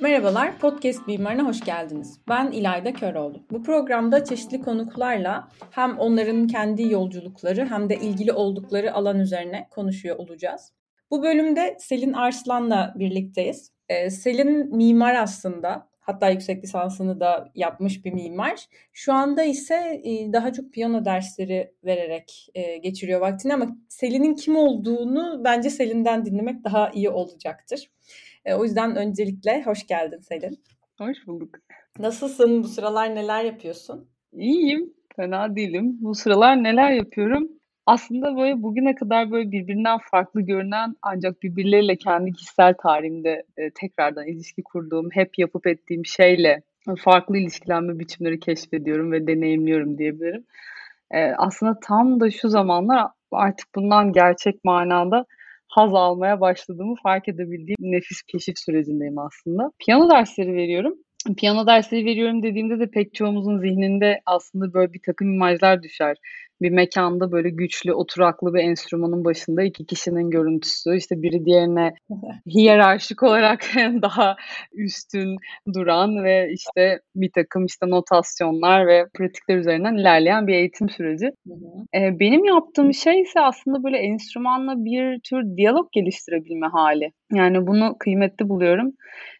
Merhabalar, Podcast Mimarına hoş geldiniz. Ben İlayda Köroğlu. Bu programda çeşitli konuklarla hem onların kendi yolculukları hem de ilgili oldukları alan üzerine konuşuyor olacağız. Bu bölümde Selin Arslan'la birlikteyiz. Ee, Selin mimar aslında. Hatta yüksek lisansını da yapmış bir mimar. Şu anda ise e, daha çok piyano dersleri vererek e, geçiriyor vaktini ama Selin'in kim olduğunu bence Selin'den dinlemek daha iyi olacaktır. E, o yüzden öncelikle hoş geldin Selin. Hoş bulduk. Nasılsın? Bu sıralar neler yapıyorsun? İyiyim. Fena değilim. Bu sıralar neler yapıyorum? Aslında böyle bugüne kadar böyle birbirinden farklı görünen ancak birbirleriyle kendi kişisel tarihimde e, tekrardan ilişki kurduğum, hep yapıp ettiğim şeyle farklı ilişkilenme biçimleri keşfediyorum ve deneyimliyorum diyebilirim. E, aslında tam da şu zamanlar artık bundan gerçek manada haz almaya başladığımı fark edebildiğim nefis keşif sürecindeyim aslında. Piyano dersleri veriyorum. Piyano dersleri veriyorum dediğimde de pek çoğumuzun zihninde aslında böyle bir takım imajlar düşer bir mekanda böyle güçlü, oturaklı bir enstrümanın başında iki kişinin görüntüsü. İşte biri diğerine hiyerarşik olarak daha üstün duran ve işte bir takım işte notasyonlar ve pratikler üzerinden ilerleyen bir eğitim süreci. Ee, benim yaptığım şey ise aslında böyle enstrümanla bir tür diyalog geliştirebilme hali. Yani bunu kıymetli buluyorum.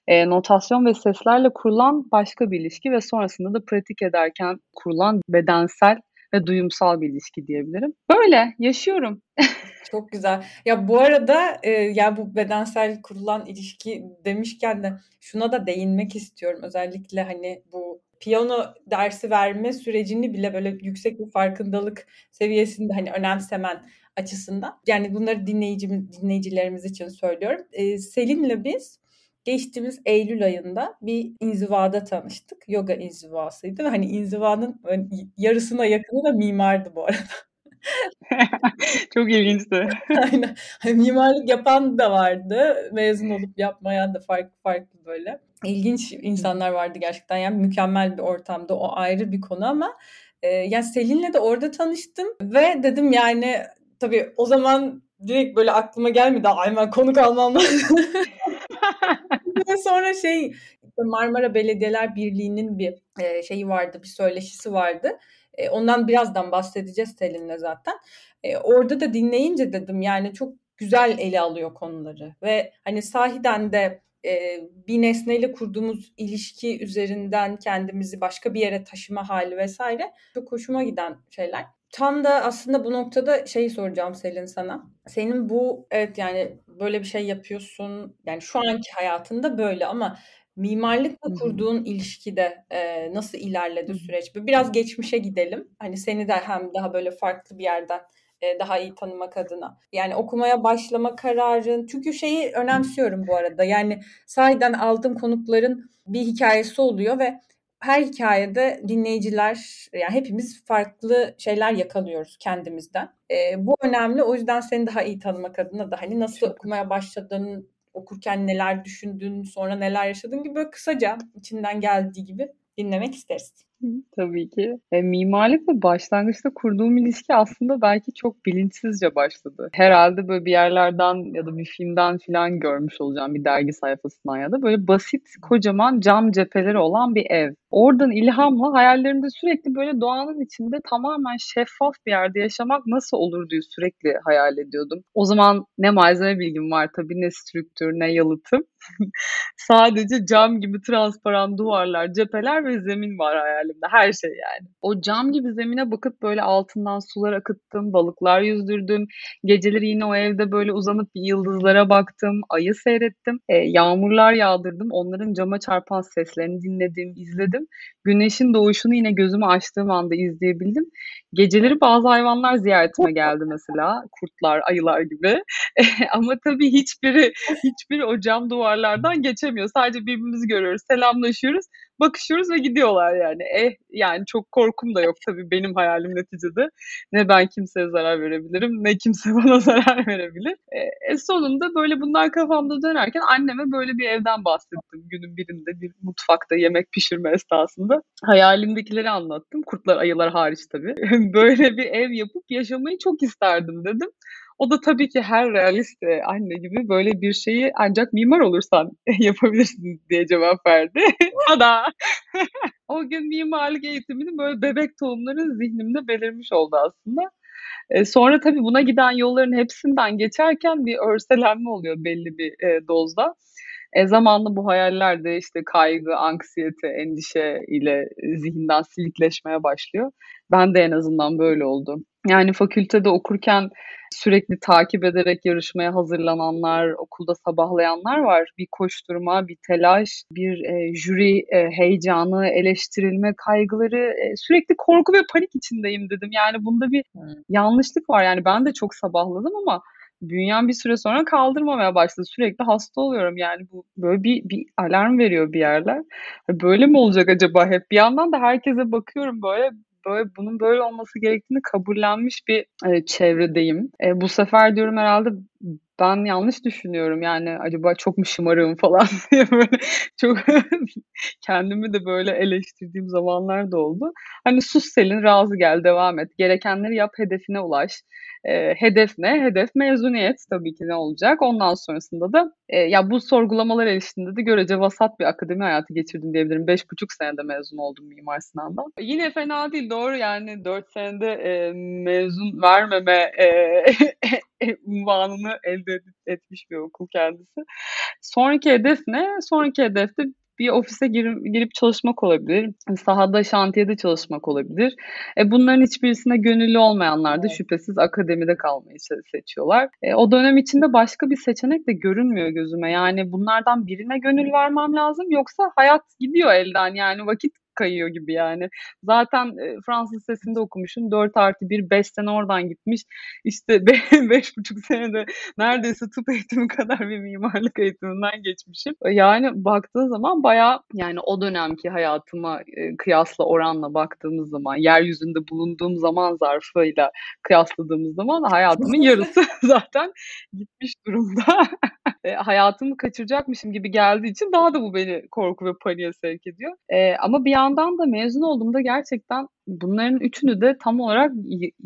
E, notasyon ve seslerle kurulan başka bir ilişki ve sonrasında da pratik ederken kurulan bedensel ve duyumsal bir ilişki diyebilirim. Böyle yaşıyorum. Çok güzel. Ya bu arada e, ya bu bedensel kurulan ilişki demişken de şuna da değinmek istiyorum. Özellikle hani bu piyano dersi verme sürecini bile böyle yüksek bir farkındalık seviyesinde hani önemsemen açısından. Yani bunları dinleyici, dinleyicilerimiz için söylüyorum. E, Selin'le biz geçtiğimiz Eylül ayında bir inzivada tanıştık. Yoga inzivasıydı hani inzivanın yarısına yakını da mimardı bu arada. Çok ilginçti. Aynen. Hani mimarlık yapan da vardı. Mezun olup yapmayan da farklı farklı böyle. İlginç insanlar vardı gerçekten. Yani mükemmel bir ortamda. O ayrı bir konu ama e, yani Selin'le de orada tanıştım ve dedim yani tabii o zaman direkt böyle aklıma gelmedi. Ay ben konuk almam sonra şey Marmara Belediyeler Birliği'nin bir şeyi vardı, bir söyleşisi vardı. Ondan birazdan bahsedeceğiz Selin'le zaten. Orada da dinleyince dedim yani çok güzel ele alıyor konuları ve hani sahiden de e, bir nesneyle kurduğumuz ilişki üzerinden kendimizi başka bir yere taşıma hali vesaire çok hoşuma giden şeyler. Tam da aslında bu noktada şeyi soracağım Selin sana. Senin bu evet yani böyle bir şey yapıyorsun. Yani şu anki hayatında böyle ama mimarlıkla kurduğun ilişkide e, nasıl ilerledi süreç? Biraz geçmişe gidelim. Hani seni de hem daha böyle farklı bir yerden e, daha iyi tanımak adına. Yani okumaya başlama kararın. Çünkü şeyi önemsiyorum bu arada. Yani sahiden aldığım konukların bir hikayesi oluyor ve her hikayede dinleyiciler yani hepimiz farklı şeyler yakalıyoruz kendimizden. E, bu önemli. O yüzden seni daha iyi tanımak adına da hani nasıl okumaya başladın, okurken neler düşündün, sonra neler yaşadın gibi böyle kısaca içinden geldiği gibi dinlemek isteriz. Tabii ki. E, mimarlıkla başlangıçta kurduğum ilişki aslında belki çok bilinçsizce başladı. Herhalde böyle bir yerlerden ya da bir filmden falan görmüş olacağım bir dergi sayfasından ya da böyle basit kocaman cam cepheleri olan bir ev. Oradan ilhamla hayallerimde sürekli böyle doğanın içinde tamamen şeffaf bir yerde yaşamak nasıl olur diye sürekli hayal ediyordum. O zaman ne malzeme bilgim var tabii ne strüktür ne yalıtım. Sadece cam gibi transparan duvarlar, cepheler ve zemin var hayalimde. Her şey yani. O cam gibi zemine bakıp böyle altından sular akıttım, balıklar yüzdürdüm. Geceleri yine o evde böyle uzanıp yıldızlara baktım, ayı seyrettim. E, yağmurlar yağdırdım. Onların cama çarpan seslerini dinledim, izledim. Güneşin doğuşunu yine gözümü açtığım anda izleyebildim. Geceleri bazı hayvanlar ziyaretime geldi mesela. Kurtlar, ayılar gibi. Ama tabii hiçbiri hiçbiri o cam duvarlardan geçemiyor. Sadece birbirimizi görüyoruz, selamlaşıyoruz bakışıyoruz ve gidiyorlar yani. Eh yani çok korkum da yok tabii benim hayalim neticede. Ne ben kimseye zarar verebilirim ne kimse bana zarar verebilir. E, e, sonunda böyle bunlar kafamda dönerken anneme böyle bir evden bahsettim günün birinde bir mutfakta yemek pişirme esnasında. Hayalimdekileri anlattım. Kurtlar ayılar hariç tabii. böyle bir ev yapıp yaşamayı çok isterdim dedim. O da tabii ki her realist e, anne gibi böyle bir şeyi ancak mimar olursan yapabilirsin diye cevap verdi. Tada! o gün mimarlık eğitiminin böyle bebek tohumları zihnimde belirmiş oldu aslında. E, sonra tabii buna giden yolların hepsinden geçerken bir örselenme oluyor belli bir e, dozda. E, zamanla bu hayaller de işte kaygı, anksiyete, endişe ile zihinden silikleşmeye başlıyor. Ben de en azından böyle oldu. Yani fakültede okurken sürekli takip ederek yarışmaya hazırlananlar, okulda sabahlayanlar var. Bir koşturma, bir telaş, bir e, jüri e, heyecanı, eleştirilme kaygıları, e, sürekli korku ve panik içindeyim dedim. Yani bunda bir yanlışlık var. Yani ben de çok sabahladım ama bünyem bir süre sonra kaldırmamaya başladı. Sürekli hasta oluyorum yani bu böyle bir, bir alarm veriyor bir yerler. Böyle mi olacak acaba hep? Bir yandan da herkese bakıyorum böyle böyle bunun böyle olması gerektiğini kabullenmiş bir e, çevredeyim. E, bu sefer diyorum herhalde ben yanlış düşünüyorum yani acaba çok mu şımarığım falan diye böyle çok kendimi de böyle eleştirdiğim zamanlar da oldu. Hani sus Selin razı gel devam et. Gerekenleri yap hedefine ulaş. E, hedef ne? Hedef mezuniyet tabii ki ne olacak. Ondan sonrasında da e, ya bu sorgulamalar eşliğinde de görece vasat bir akademi hayatı geçirdim diyebilirim. Beş buçuk senede mezun oldum Mimar Sinan'dan. Yine fena değil doğru yani dört senede e, mezun vermeme e, unvanını elde etmiş bir okul kendisi. Sonraki hedef ne? Sonraki hedef de bir ofise girip, girip çalışmak olabilir. Sahada, şantiyede çalışmak olabilir. E, bunların hiçbirisine gönüllü olmayanlar da şüphesiz akademide kalmayı seçiyorlar. E, o dönem içinde başka bir seçenek de görünmüyor gözüme. Yani bunlardan birine gönül vermem lazım yoksa hayat gidiyor elden. Yani vakit kayıyor gibi yani. Zaten e, Fransız sesinde okumuşum. 4 artı 1, 5 sene oradan gitmiş. İşte 5,5 senede neredeyse tıp eğitimi kadar bir mimarlık eğitiminden geçmişim. Yani baktığın zaman baya yani o dönemki hayatıma e, kıyasla oranla baktığımız zaman yeryüzünde bulunduğum zaman zarfıyla kıyasladığımız zaman hayatımın yarısı zaten gitmiş durumda. E, hayatımı kaçıracakmışım gibi geldiği için daha da bu beni korku ve paniğe sevk ediyor. E, ama bir yandan da mezun olduğumda gerçekten bunların üçünü de tam olarak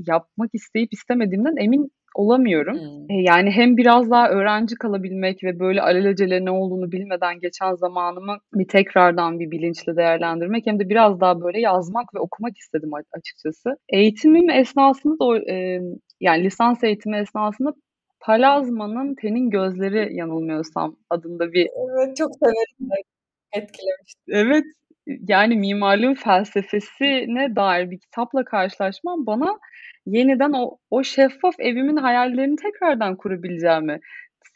yapmak isteyip istemediğimden emin olamıyorum. Hmm. E, yani hem biraz daha öğrenci kalabilmek ve böyle alelacele ne olduğunu bilmeden geçen zamanımı bir tekrardan bir bilinçle değerlendirmek hem de biraz daha böyle yazmak ve okumak istedim açıkçası. Eğitimim esnasında da e, yani lisans eğitimi esnasında Palazma'nın Tenin Gözleri yanılmıyorsam adında bir... Evet çok severim. Etkilemişti. Evet yani mimarlığın felsefesine dair bir kitapla karşılaşmam bana yeniden o, o şeffaf evimin hayallerini tekrardan kurabileceğimi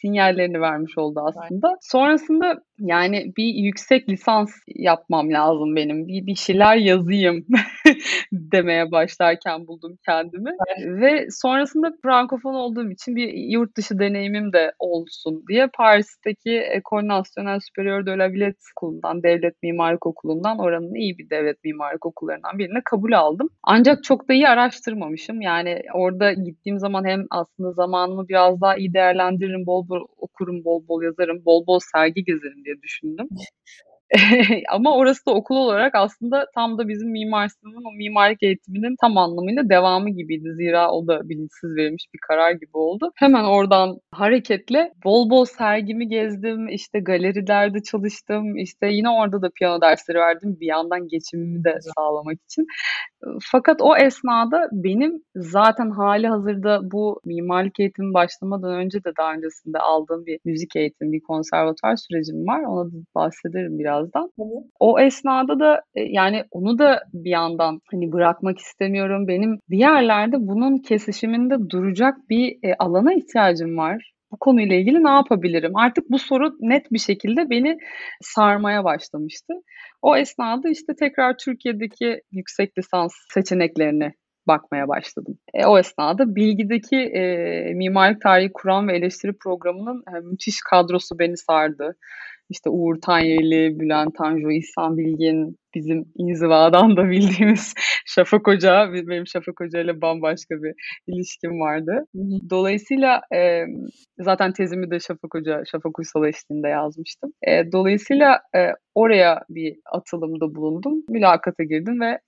sinyallerini vermiş oldu aslında. Sonrasında yani bir yüksek lisans yapmam lazım benim. Bir, bir şeyler yazayım demeye başlarken buldum kendimi. Ve sonrasında frankofon olduğum için bir yurt dışı deneyimim de olsun diye Paris'teki École Nationale Supérieure de la Villette Okulu'ndan, Devlet Mimarlık Okulu'ndan oranın iyi bir devlet mimarlık okullarından birine kabul aldım. Ancak çok da iyi araştırmamışım. Yani orada gittiğim zaman hem aslında zamanımı biraz daha iyi değerlendiririm, bol bol okurum, bol bol yazarım, bol bol sergi gezerim diye düşündüm. Ama orası da okul olarak aslında tam da bizim Mimar o mimarlık eğitiminin tam anlamıyla devamı gibiydi. Zira o da bilinçsiz verilmiş bir karar gibi oldu. Hemen oradan hareketle bol bol sergimi gezdim. işte galerilerde çalıştım. işte yine orada da piyano dersleri verdim. Bir yandan geçimimi de sağlamak için. Fakat o esnada benim zaten hali hazırda bu mimarlık eğitimi başlamadan önce de daha öncesinde aldığım bir müzik eğitimi, bir konservatuar sürecim var. Ona da bahsederim birazdan. O esnada da e, yani onu da bir yandan hani bırakmak istemiyorum. Benim bir yerlerde bunun kesişiminde duracak bir e, alana ihtiyacım var bu konuyla ilgili ne yapabilirim? Artık bu soru net bir şekilde beni sarmaya başlamıştı. O esnada işte tekrar Türkiye'deki yüksek lisans seçeneklerini bakmaya başladım. E, o esnada Bilgi'deki e, mimarlık tarihi kuran ve eleştiri programının e, müthiş kadrosu beni sardı. İşte Uğur Tanyeli, Bülent Tanju, İhsan Bilgin, bizim inzivadan da bildiğimiz Şafak Hoca, benim Şafak Hoca ile bambaşka bir ilişkim vardı. Dolayısıyla e, zaten tezimi de Şafak Hoca, Şafak Uysal eşliğinde yazmıştım. E, dolayısıyla e, oraya bir atılımda bulundum, mülakata girdim ve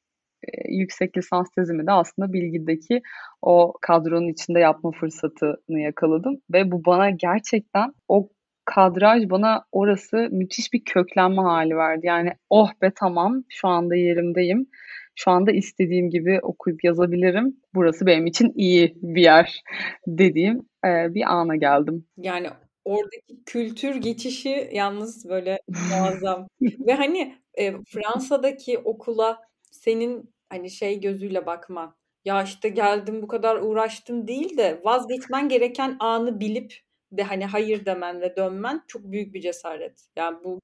yüksek lisans tezimi de aslında Bilgi'deki o kadronun içinde yapma fırsatını yakaladım ve bu bana gerçekten o kadraj bana orası müthiş bir köklenme hali verdi. Yani oh be tamam şu anda yerimdeyim. Şu anda istediğim gibi okuyup yazabilirim. Burası benim için iyi bir yer dediğim e, bir ana geldim. Yani oradaki kültür geçişi yalnız böyle muazzam. Ve hani e, Fransa'daki okula senin hani şey gözüyle bakma. Ya işte geldim bu kadar uğraştım değil de vazgeçmen gereken anı bilip de hani hayır demen ve dönmen çok büyük bir cesaret. Yani bu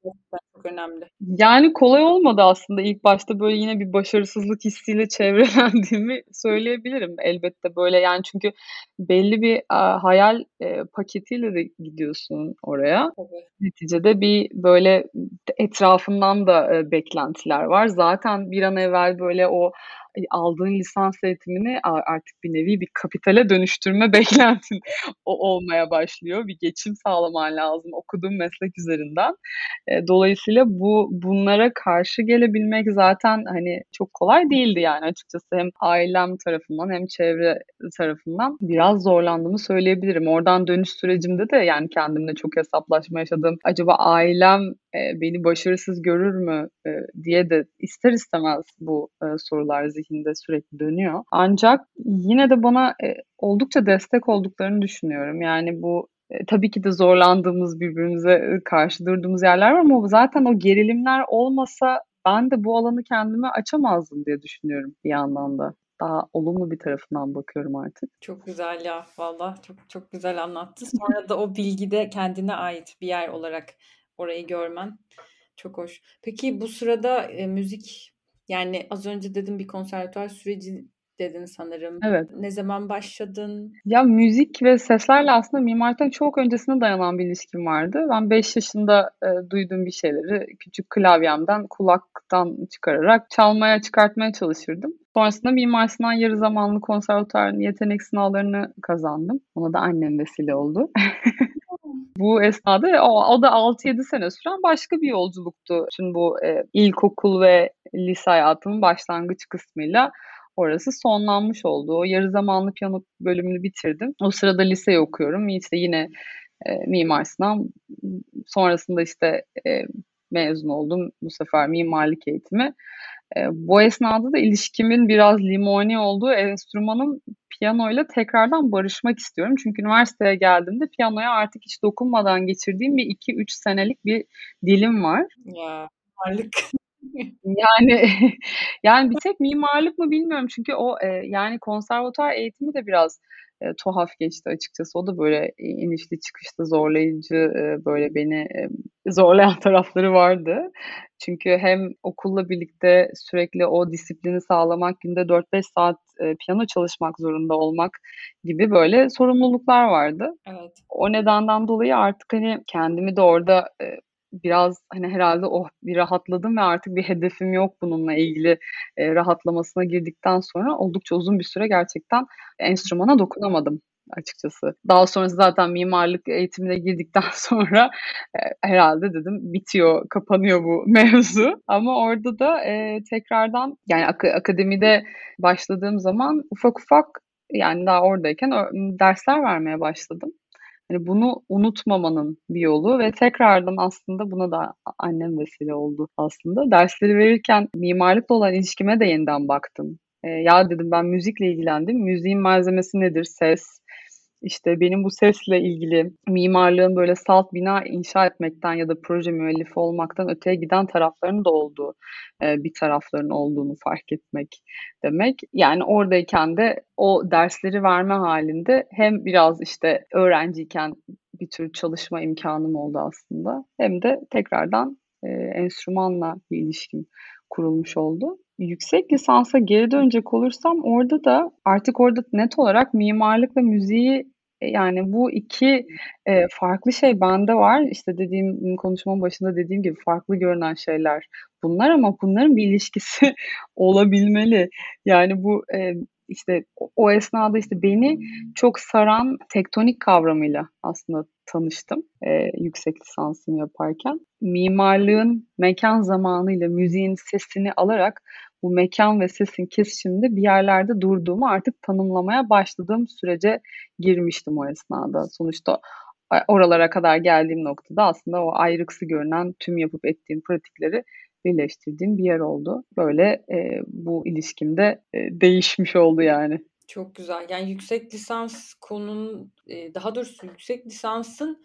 çok önemli. Yani kolay olmadı aslında ilk başta böyle yine bir başarısızlık hissiyle çevrelendiğimi söyleyebilirim. Elbette böyle yani çünkü belli bir a, hayal e, paketiyle de gidiyorsun oraya. Tabii. Neticede bir böyle etrafından da e, beklentiler var. Zaten bir an evvel böyle o aldığın lisans eğitimini artık bir nevi bir kapitale dönüştürme beklentin o olmaya başlıyor. Bir geçim sağlaman lazım okuduğun meslek üzerinden. E, dolayısıyla bu bunlara karşı gelebilmek zaten hani çok kolay değildi yani açıkçası hem ailem tarafından hem çevre tarafından biraz zorlandığımı söyleyebilirim. Oradan dönüş sürecimde de yani kendimle çok hesaplaşma yaşadım. Acaba ailem e, beni başarısız görür mü e, diye de ister istemez bu e, sorular zihinde sürekli dönüyor. Ancak yine de bana oldukça destek olduklarını düşünüyorum. Yani bu tabii ki de zorlandığımız birbirimize karşı durduğumuz yerler var ama zaten o gerilimler olmasa ben de bu alanı kendime açamazdım diye düşünüyorum bir yandan da daha olumlu bir tarafından bakıyorum artık. Çok güzel ya valla çok çok güzel anlattı. Sonra da o bilgide kendine ait bir yer olarak orayı görmen çok hoş. Peki bu sırada e, müzik yani az önce dedim bir konservatuar süreci dedin sanırım. Evet. Ne zaman başladın? Ya müzik ve seslerle aslında mimarlıktan çok öncesine dayanan bir ilişkim vardı. Ben 5 yaşında e, duyduğum bir şeyleri küçük klavyemden kulaktan çıkararak çalmaya çıkartmaya çalışırdım. Sonrasında Mimar Sinan yarı zamanlı konservatuar yetenek sınavlarını kazandım. Ona da annem vesile oldu. Bu esnada o, o da 6-7 sene süren başka bir yolculuktu. Şimdi bu e, ilkokul ve lise hayatımın başlangıç kısmıyla orası sonlanmış oldu. O yarı zamanlı piyano bölümünü bitirdim. O sırada lise okuyorum. İşte yine e, Mimar Sinan. Sonrasında işte e, mezun oldum. Bu sefer mimarlık eğitimi. E, bu esnada da ilişkimin biraz limoni olduğu enstrümanın piyanoyla tekrardan barışmak istiyorum. Çünkü üniversiteye geldiğimde piyanoya artık hiç dokunmadan geçirdiğim bir 2-3 senelik bir dilim var. Ya mimarlık. yani yani bir tek mimarlık mı bilmiyorum çünkü o e, yani konservatuar eğitimi de biraz e, tuhaf geçti açıkçası. O da böyle inişli çıkışlı zorlayıcı e, böyle beni e, zorlayan tarafları vardı. Çünkü hem okulla birlikte sürekli o disiplini sağlamak, günde 4-5 saat e, piyano çalışmak zorunda olmak gibi böyle sorumluluklar vardı. Evet. O nedenden dolayı artık hani kendimi de orada e, biraz hani herhalde oh bir rahatladım ve artık bir hedefim yok bununla ilgili e, rahatlamasına girdikten sonra oldukça uzun bir süre gerçekten enstrümana dokunamadım açıkçası. Daha sonra zaten mimarlık eğitimine girdikten sonra e, herhalde dedim bitiyor, kapanıyor bu mevzu. Ama orada da e, tekrardan yani ak- akademide başladığım zaman ufak ufak yani daha oradayken dersler vermeye başladım. Hani bunu unutmamanın bir yolu ve tekrardan aslında buna da annem vesile oldu aslında. Dersleri verirken mimarlıkla olan ilişkime de yeniden baktım. E, ya dedim ben müzikle ilgilendim. Müziğin malzemesi nedir? Ses, işte benim bu sesle ilgili mimarlığın böyle salt bina inşa etmekten ya da proje müellifi olmaktan öteye giden taraflarının da olduğu bir tarafların olduğunu fark etmek demek. Yani oradayken de o dersleri verme halinde hem biraz işte öğrenciyken bir tür çalışma imkanım oldu aslında hem de tekrardan e, enstrümanla bir ilişkim kurulmuş oldu. Yüksek lisansa geri dönecek olursam orada da artık orada net olarak mimarlık ve müziği e, yani bu iki e, farklı şey bende var. İşte dediğim konuşmanın başında dediğim gibi farklı görünen şeyler bunlar ama bunların bir ilişkisi olabilmeli. Yani bu e, işte o esnada işte beni çok saran tektonik kavramıyla aslında tanıştım e, yüksek lisansımı yaparken. Mimarlığın mekan zamanıyla müziğin sesini alarak bu mekan ve sesin kesişiminde bir yerlerde durduğumu artık tanımlamaya başladığım sürece girmiştim o esnada. Sonuçta oralara kadar geldiğim noktada aslında o ayrıksı görünen tüm yapıp ettiğim pratikleri birleştirdiğim bir yer oldu. Böyle e, bu ilişkimde e, değişmiş oldu yani. Çok güzel. Yani yüksek lisans konunun e, daha doğrusu yüksek lisansın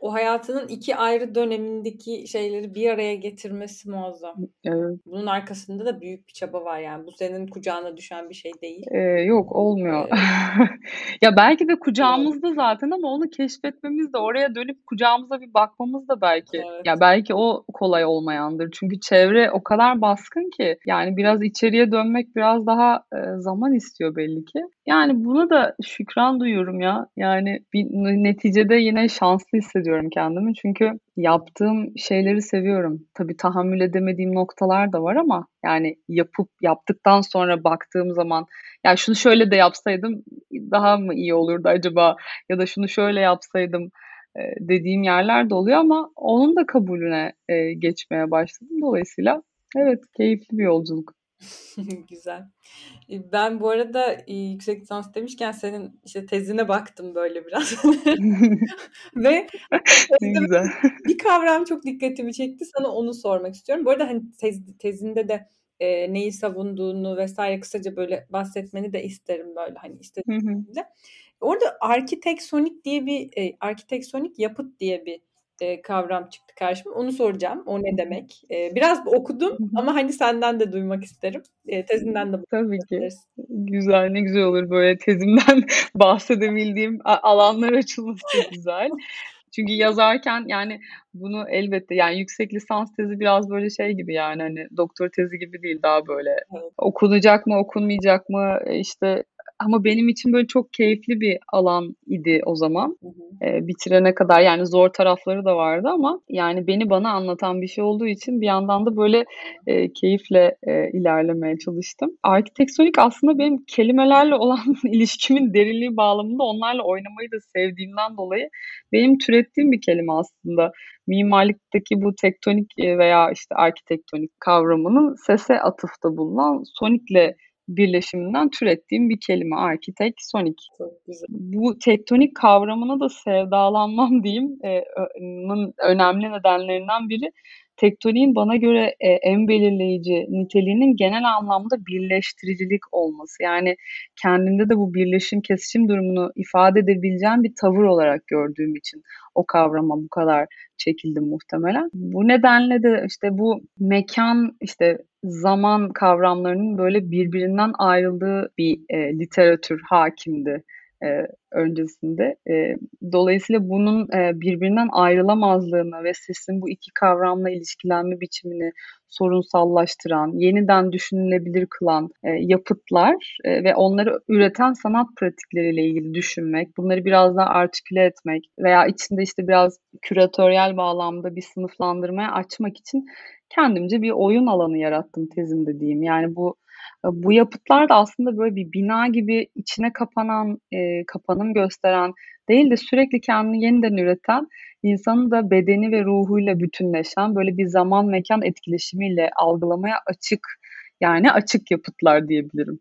o hayatının iki ayrı dönemindeki şeyleri bir araya getirmesi muazzam. Evet. Bunun arkasında da büyük bir çaba var yani. Bu senin kucağına düşen bir şey değil. Ee, yok olmuyor. Ee, ya belki de kucağımızda zaten ama onu keşfetmemiz de oraya dönüp kucağımıza bir bakmamız da belki. Evet. Ya belki o kolay olmayandır. Çünkü çevre o kadar baskın ki yani biraz içeriye dönmek biraz daha e, zaman istiyor belli ki. Yani buna da şükran duyuyorum ya. Yani bir neticede yine şanslı hissediyorum kendimi. Çünkü yaptığım şeyleri seviyorum. Tabii tahammül edemediğim noktalar da var ama yani yapıp yaptıktan sonra baktığım zaman ya şunu şöyle de yapsaydım daha mı iyi olurdu acaba ya da şunu şöyle yapsaydım dediğim yerler de oluyor ama onun da kabulüne geçmeye başladım. Dolayısıyla evet keyifli bir yolculuk. Güzel. Ben bu arada yüksek lisans demişken senin işte tezine baktım böyle biraz. Ve güzel. bir kavram çok dikkatimi çekti. Sana onu sormak istiyorum. Bu arada hani tez, tezinde de e, neyi savunduğunu vesaire kısaca böyle bahsetmeni de isterim böyle hani istediğimde. Orada arkiteksonik diye bir e, arkiteksonik yapıt diye bir e, kavram çıktı karşıma. Onu soracağım. O ne demek? E, biraz okudum ama hani senden de duymak isterim. E, tezinden de Tabii ki. Güzel, ne güzel olur böyle tezimden bahsedebildiğim alanlar açılması güzel. Çünkü yazarken yani bunu elbette yani yüksek lisans tezi biraz böyle şey gibi yani hani doktor tezi gibi değil daha böyle evet. okunacak mı okunmayacak mı işte ama benim için böyle çok keyifli bir alan idi o zaman. Hı hı. E, bitirene kadar yani zor tarafları da vardı ama yani beni bana anlatan bir şey olduğu için bir yandan da böyle e, keyifle e, ilerlemeye çalıştım. Arkitektonik aslında benim kelimelerle olan ilişkimin derinliği bağlamında onlarla oynamayı da sevdiğimden dolayı benim türettiğim bir kelime aslında mimarlıktaki bu tektonik veya işte arkitektonik kavramının sese atıfta bulunan sonikle birleşiminden türettiğim bir kelime. Arkitek sonik. Bu tektonik kavramına da sevdalanmam diyeyim. E, önemli nedenlerinden biri tektoniğin bana göre e, en belirleyici niteliğinin genel anlamda birleştiricilik olması. Yani kendimde de bu birleşim kesişim durumunu ifade edebileceğim bir tavır olarak gördüğüm için o kavrama bu kadar çekildim muhtemelen. Bu nedenle de işte bu mekan işte zaman kavramlarının böyle birbirinden ayrıldığı bir e, literatür hakimdi e, öncesinde. E, dolayısıyla bunun e, birbirinden ayrılamazlığını ve sesin bu iki kavramla ilişkilenme biçimini sorunsallaştıran, yeniden düşünülebilir kılan e, yapıtlar e, ve onları üreten sanat pratikleriyle ilgili düşünmek, bunları biraz daha artiküle etmek veya içinde işte biraz küratöryel bağlamda bir sınıflandırmaya açmak için kendimce bir oyun alanı yarattım tezimde diyeyim. Yani bu bu yapıtlar da aslında böyle bir bina gibi içine kapanan, e, kapanım gösteren değil de sürekli kendini yeniden üreten, insanın da bedeni ve ruhuyla bütünleşen böyle bir zaman mekan etkileşimiyle algılamaya açık yani açık yapıtlar diyebilirim.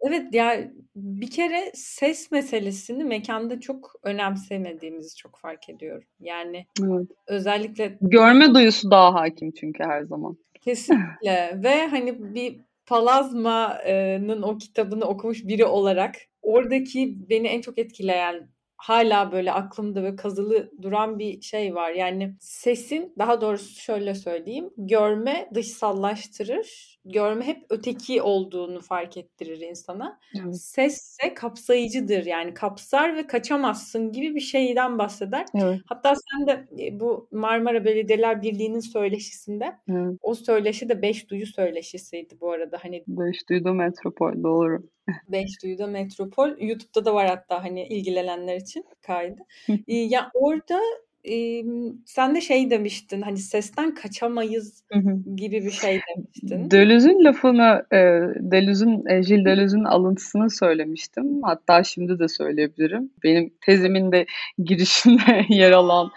Evet ya bir kere ses meselesini mekanda çok önemsemediğimizi çok fark ediyorum. Yani evet. özellikle görme duyusu daha hakim çünkü her zaman. Kesinlikle ve hani bir Palazma'nın o kitabını okumuş biri olarak oradaki beni en çok etkileyen hala böyle aklımda ve kazılı duran bir şey var. Yani sesin daha doğrusu şöyle söyleyeyim. Görme dışsallaştırır. Görme hep öteki olduğunu fark ettirir insana. Evet. Ses ise kapsayıcıdır. Yani kapsar ve kaçamazsın gibi bir şeyden bahseder. Evet. Hatta sen de e, bu Marmara Belediyeler Birliği'nin söyleşisinde evet. o söyleşi de beş duyu söyleşisiydi bu arada. Hani beş duydu metropol doğru. Beş duyuda metropol. YouTube'da da var hatta hani ilgilenenler için kaydı. ya orada e, sen de şey demiştin hani sesten kaçamayız gibi bir şey demiştin. Deleuze'ün lafını, e, Deleuze'ün, e, Gilles Deleuze'ün alıntısını söylemiştim. Hatta şimdi de söyleyebilirim. Benim tezimin de girişinde yer alan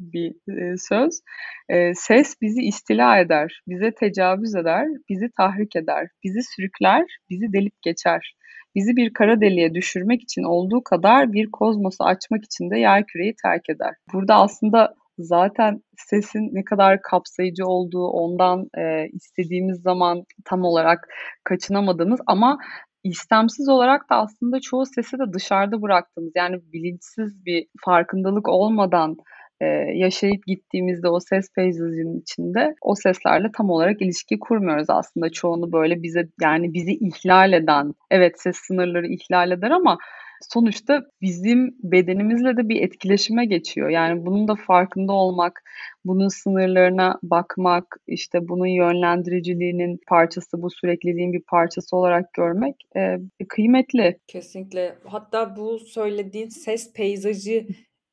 bir e, söz. E, ses bizi istila eder, bize tecavüz eder, bizi tahrik eder, bizi sürükler, bizi delip geçer. Bizi bir kara deliğe düşürmek için olduğu kadar bir kozmosu açmak için de yer küreyi terk eder. Burada aslında zaten sesin ne kadar kapsayıcı olduğu, ondan e, istediğimiz zaman tam olarak kaçınamadığımız ama istemsiz olarak da aslında çoğu sesi de dışarıda bıraktığımız yani bilinçsiz bir farkındalık olmadan e, yaşayıp gittiğimizde o ses peyzajının içinde o seslerle tam olarak ilişki kurmuyoruz aslında. Çoğunu böyle bize yani bizi ihlal eden, evet ses sınırları ihlal eder ama sonuçta bizim bedenimizle de bir etkileşime geçiyor. Yani bunun da farkında olmak, bunun sınırlarına bakmak, işte bunun yönlendiriciliğinin parçası, bu sürekliliğin bir parçası olarak görmek e, kıymetli. Kesinlikle. Hatta bu söylediğin ses peyzajı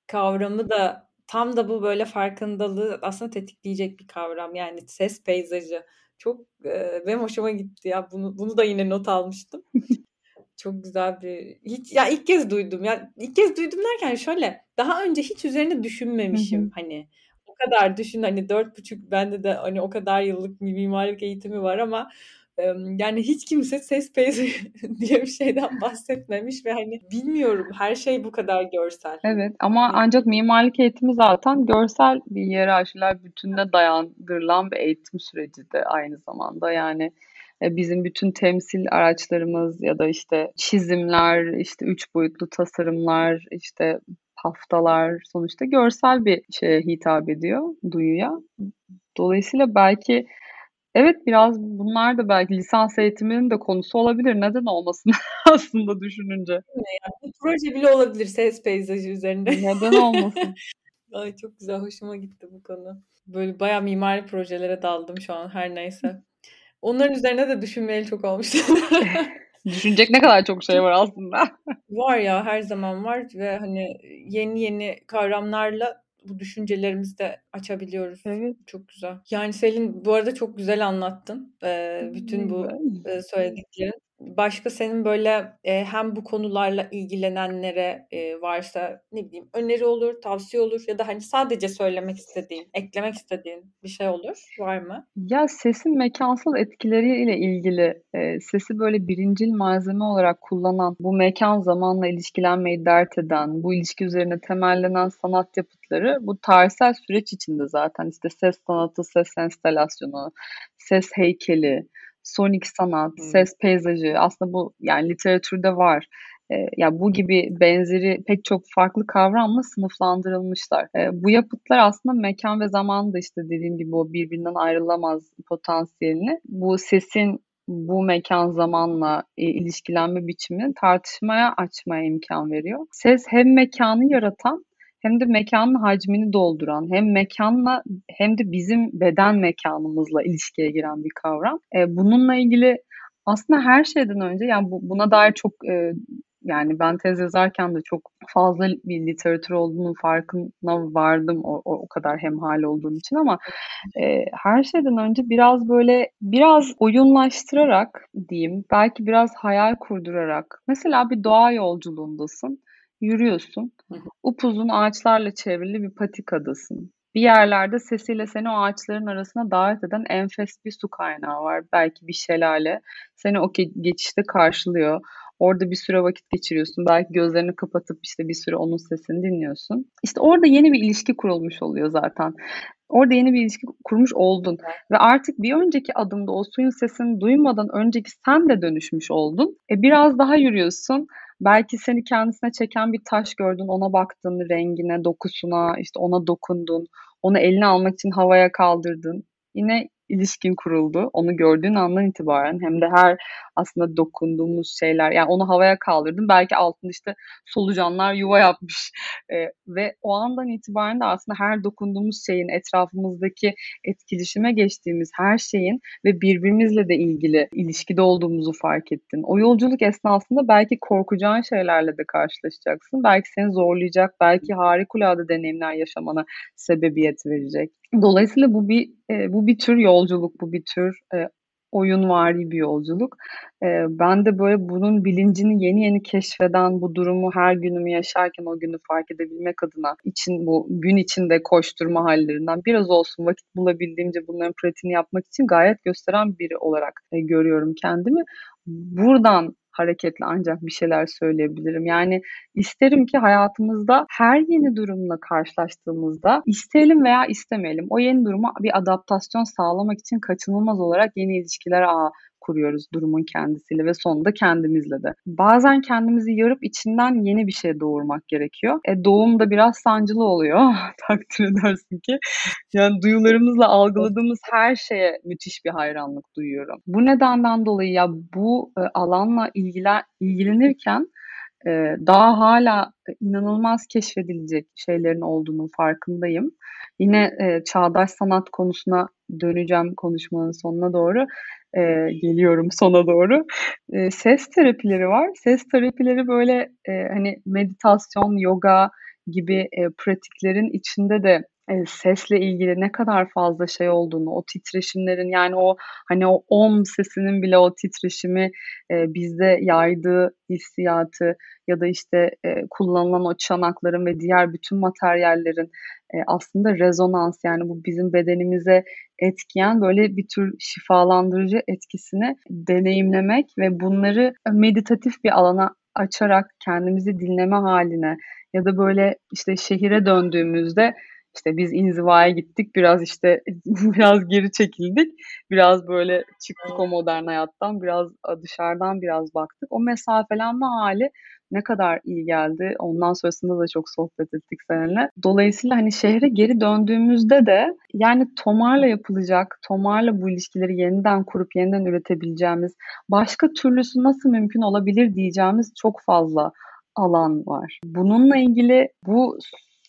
kavramı da tam da bu böyle farkındalığı aslında tetikleyecek bir kavram. Yani ses peyzajı. Çok e, benim hoşuma gitti ya. Bunu bunu da yine not almıştım. Çok güzel bir hiç ya ilk kez duydum. Ya ilk kez duydum derken şöyle daha önce hiç üzerine düşünmemişim hani. O kadar düşün hani dört buçuk bende de hani o kadar yıllık mimarlık eğitimi var ama yani hiç kimse ses peyzajı diye bir şeyden bahsetmemiş ve hani bilmiyorum her şey bu kadar görsel. Evet ama ancak mimarlık eğitimi zaten görsel bir hiyerarşiler bütününe dayandırılan bir eğitim süreci de aynı zamanda yani e, bizim bütün temsil araçlarımız ya da işte çizimler, işte üç boyutlu tasarımlar, işte haftalar sonuçta görsel bir şeye hitap ediyor duyuya. Dolayısıyla belki Evet, biraz bunlar da belki lisans eğitiminin de konusu olabilir. Neden olmasın aslında düşününce. Yani bir proje bile olabilir ses peyzajı üzerinde. Neden olmasın? Ay çok güzel, hoşuma gitti bu konu. Böyle bayağı mimari projelere daldım şu an her neyse. Onların üzerine de düşünmeyeli çok olmuştu. Düşünecek ne kadar çok şey var aslında. var ya her zaman var ve hani yeni yeni kavramlarla bu düşüncelerimizi de açabiliyoruz. Evet. Çok güzel. Yani Selin bu arada çok güzel anlattın. Ee, bütün bu e, söylediklerin. Başka senin böyle e, hem bu konularla ilgilenenlere e, varsa ne bileyim öneri olur, tavsiye olur ya da hani sadece söylemek istediğin, eklemek istediğin bir şey olur. Var mı? Ya sesin mekansal etkileriyle ilgili e, sesi böyle birincil malzeme olarak kullanan, bu mekan zamanla ilişkilenmeyi dert eden, bu ilişki üzerine temellenen sanat yapıtları bu tarihsel süreç içinde zaten işte ses sanatı, ses enstalasyonu, ses heykeli, sonik sanat, hmm. ses peyzajı aslında bu yani literatürde var. E, ya bu gibi benzeri pek çok farklı kavramla sınıflandırılmışlar. E, bu yapıtlar aslında mekan ve zaman da işte dediğim gibi o birbirinden ayrılamaz potansiyelini bu sesin bu mekan zamanla e, ilişkilenme biçimini tartışmaya açmaya imkan veriyor. Ses hem mekanı yaratan hem de mekanın hacmini dolduran, hem mekanla hem de bizim beden mekanımızla ilişkiye giren bir kavram. E, bununla ilgili aslında her şeyden önce yani bu, buna dair çok e, yani ben tez yazarken de çok fazla bir literatür olduğunu farkına vardım o, o, o kadar hemhal olduğum için ama e, her şeyden önce biraz böyle biraz oyunlaştırarak diyeyim belki biraz hayal kurdurarak mesela bir doğa yolculuğundasın Yürüyorsun. Upuzun ağaçlarla çevrili bir patikadasın. Bir yerlerde sesiyle seni o ağaçların arasına davet eden enfes bir su kaynağı var. Belki bir şelale. Seni o geçişte karşılıyor. Orada bir süre vakit geçiriyorsun. Belki gözlerini kapatıp işte bir süre onun sesini dinliyorsun. İşte orada yeni bir ilişki kurulmuş oluyor zaten. Orada yeni bir ilişki kurmuş oldun. Ve artık bir önceki adımda o suyun sesini duymadan önceki sen de dönüşmüş oldun. E biraz daha yürüyorsun. Belki seni kendisine çeken bir taş gördün, ona baktın, rengine, dokusuna, işte ona dokundun, onu eline almak için havaya kaldırdın. Yine ilişkin kuruldu. Onu gördüğün andan itibaren hem de her aslında dokunduğumuz şeyler. Yani onu havaya kaldırdım. Belki altında işte solucanlar yuva yapmış. E, ve o andan itibaren de aslında her dokunduğumuz şeyin etrafımızdaki etkileşime geçtiğimiz her şeyin ve birbirimizle de ilgili ilişkide olduğumuzu fark ettin. O yolculuk esnasında belki korkacağın şeylerle de karşılaşacaksın. Belki seni zorlayacak, belki harikulade deneyimler yaşamana sebebiyet verecek. Dolayısıyla bu bir e, bu bir tür yolculuk, bu bir tür e, oyunvari bir yolculuk. E, ben de böyle bunun bilincini yeni yeni keşfeden, bu durumu her günümü yaşarken o günü fark edebilmek adına için bu gün içinde koşturma hallerinden biraz olsun vakit bulabildiğimce bunların pratiğini yapmak için gayet gösteren biri olarak e, görüyorum kendimi. Buradan hareketle ancak bir şeyler söyleyebilirim. Yani isterim ki hayatımızda her yeni durumla karşılaştığımızda isteyelim veya istemeyelim o yeni duruma bir adaptasyon sağlamak için kaçınılmaz olarak yeni ilişkiler ağı kuruyoruz durumun kendisiyle ve sonunda kendimizle de. Bazen kendimizi yarıp içinden yeni bir şey doğurmak gerekiyor. E, doğum da biraz sancılı oluyor. Takdir edersin ki. Yani duyularımızla algıladığımız her şeye müthiş bir hayranlık duyuyorum. Bu nedenden dolayı ya bu e, alanla ilgilen, ilgilenirken e, daha hala inanılmaz keşfedilecek şeylerin olduğunu farkındayım. Yine e, çağdaş sanat konusuna döneceğim konuşmanın sonuna doğru e, geliyorum sona doğru. E, ses terapileri var. Ses terapileri böyle e, hani meditasyon, yoga gibi e, pratiklerin içinde de e, sesle ilgili ne kadar fazla şey olduğunu, o titreşimlerin yani o hani o om sesinin bile o titreşimi e, bizde yaydığı hissiyatı ya da işte e, kullanılan o çanakların ve diğer bütün materyallerin e, aslında rezonans yani bu bizim bedenimize etkiyen böyle bir tür şifalandırıcı etkisini deneyimlemek ve bunları meditatif bir alana açarak kendimizi dinleme haline ya da böyle işte şehire döndüğümüzde işte biz inzivaya gittik biraz işte biraz geri çekildik biraz böyle çıktık o modern hayattan biraz dışarıdan biraz baktık o mesafelenme hali ne kadar iyi geldi. Ondan sonrasında da çok sohbet ettik seninle. Dolayısıyla hani şehre geri döndüğümüzde de yani tomarla yapılacak, tomarla bu ilişkileri yeniden kurup yeniden üretebileceğimiz, başka türlüsü nasıl mümkün olabilir diyeceğimiz çok fazla alan var. Bununla ilgili bu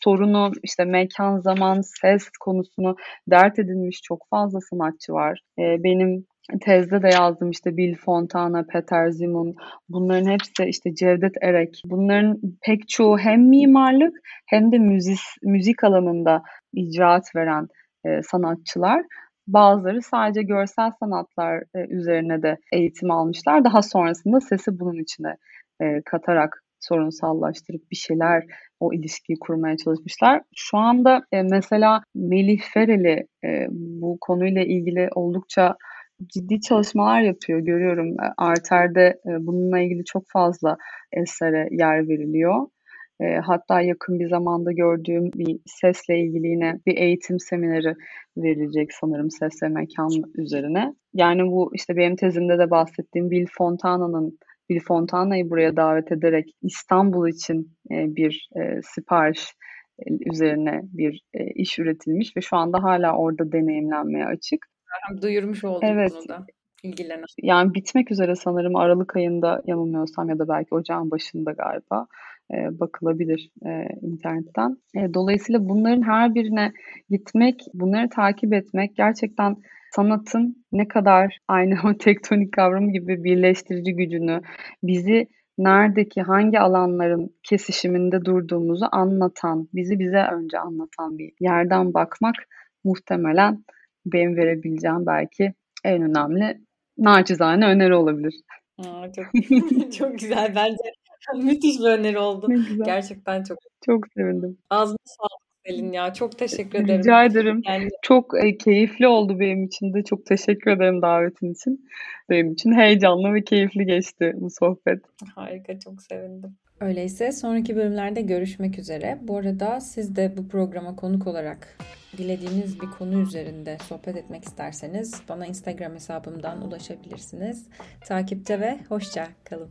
sorunu işte mekan, zaman, ses konusunu dert edinmiş çok fazla sanatçı var. Ee, benim tezde de yazdım işte Bill Fontana, Peter Zimun bunların hepsi işte Cevdet Erek. Bunların pek çoğu hem mimarlık hem de müzik, müzik alanında icraat veren e, sanatçılar. Bazıları sadece görsel sanatlar e, üzerine de eğitim almışlar. Daha sonrasında sesi bunun içine e, katarak sorunsallaştırıp bir şeyler o ilişkiyi kurmaya çalışmışlar. Şu anda e, mesela Melih Fereli e, bu konuyla ilgili oldukça ciddi çalışmalar yapıyor görüyorum. E, Arter'de e, bununla ilgili çok fazla esere yer veriliyor. E, hatta yakın bir zamanda gördüğüm bir sesle ilgili yine bir eğitim semineri verilecek sanırım ses ve mekan üzerine. Yani bu işte benim tezimde de bahsettiğim Bill Fontana'nın Bill Fontana'yı buraya davet ederek İstanbul için bir sipariş üzerine bir iş üretilmiş ve şu anda hala orada deneyimlenmeye açık. Duyurmuş olduk evet. bunu da ilgilenen. Yani bitmek üzere sanırım Aralık ayında yanılmıyorsam ya da belki ocağın başında galiba e, bakılabilir e, internetten. E, dolayısıyla bunların her birine gitmek, bunları takip etmek gerçekten sanatın ne kadar aynı o tektonik kavramı gibi birleştirici gücünü, bizi neredeki hangi alanların kesişiminde durduğumuzu anlatan, bizi bize önce anlatan bir yerden bakmak muhtemelen benim verebileceğim belki en önemli naçizane öneri olabilir. Aa, çok çok güzel bence müthiş bir öneri oldu. Gerçekten çok çok sevindim. Ağzına sağlık Selin ya. Çok teşekkür ederim. Rica ederim. Yani... Çok e, keyifli oldu benim için de. Çok teşekkür ederim davetin için. Benim için heyecanlı ve keyifli geçti bu sohbet. Harika. Çok sevindim. Öyleyse sonraki bölümlerde görüşmek üzere. Bu arada siz de bu programa konuk olarak dilediğiniz bir konu üzerinde sohbet etmek isterseniz bana Instagram hesabımdan ulaşabilirsiniz. Takipte ve hoşça kalın.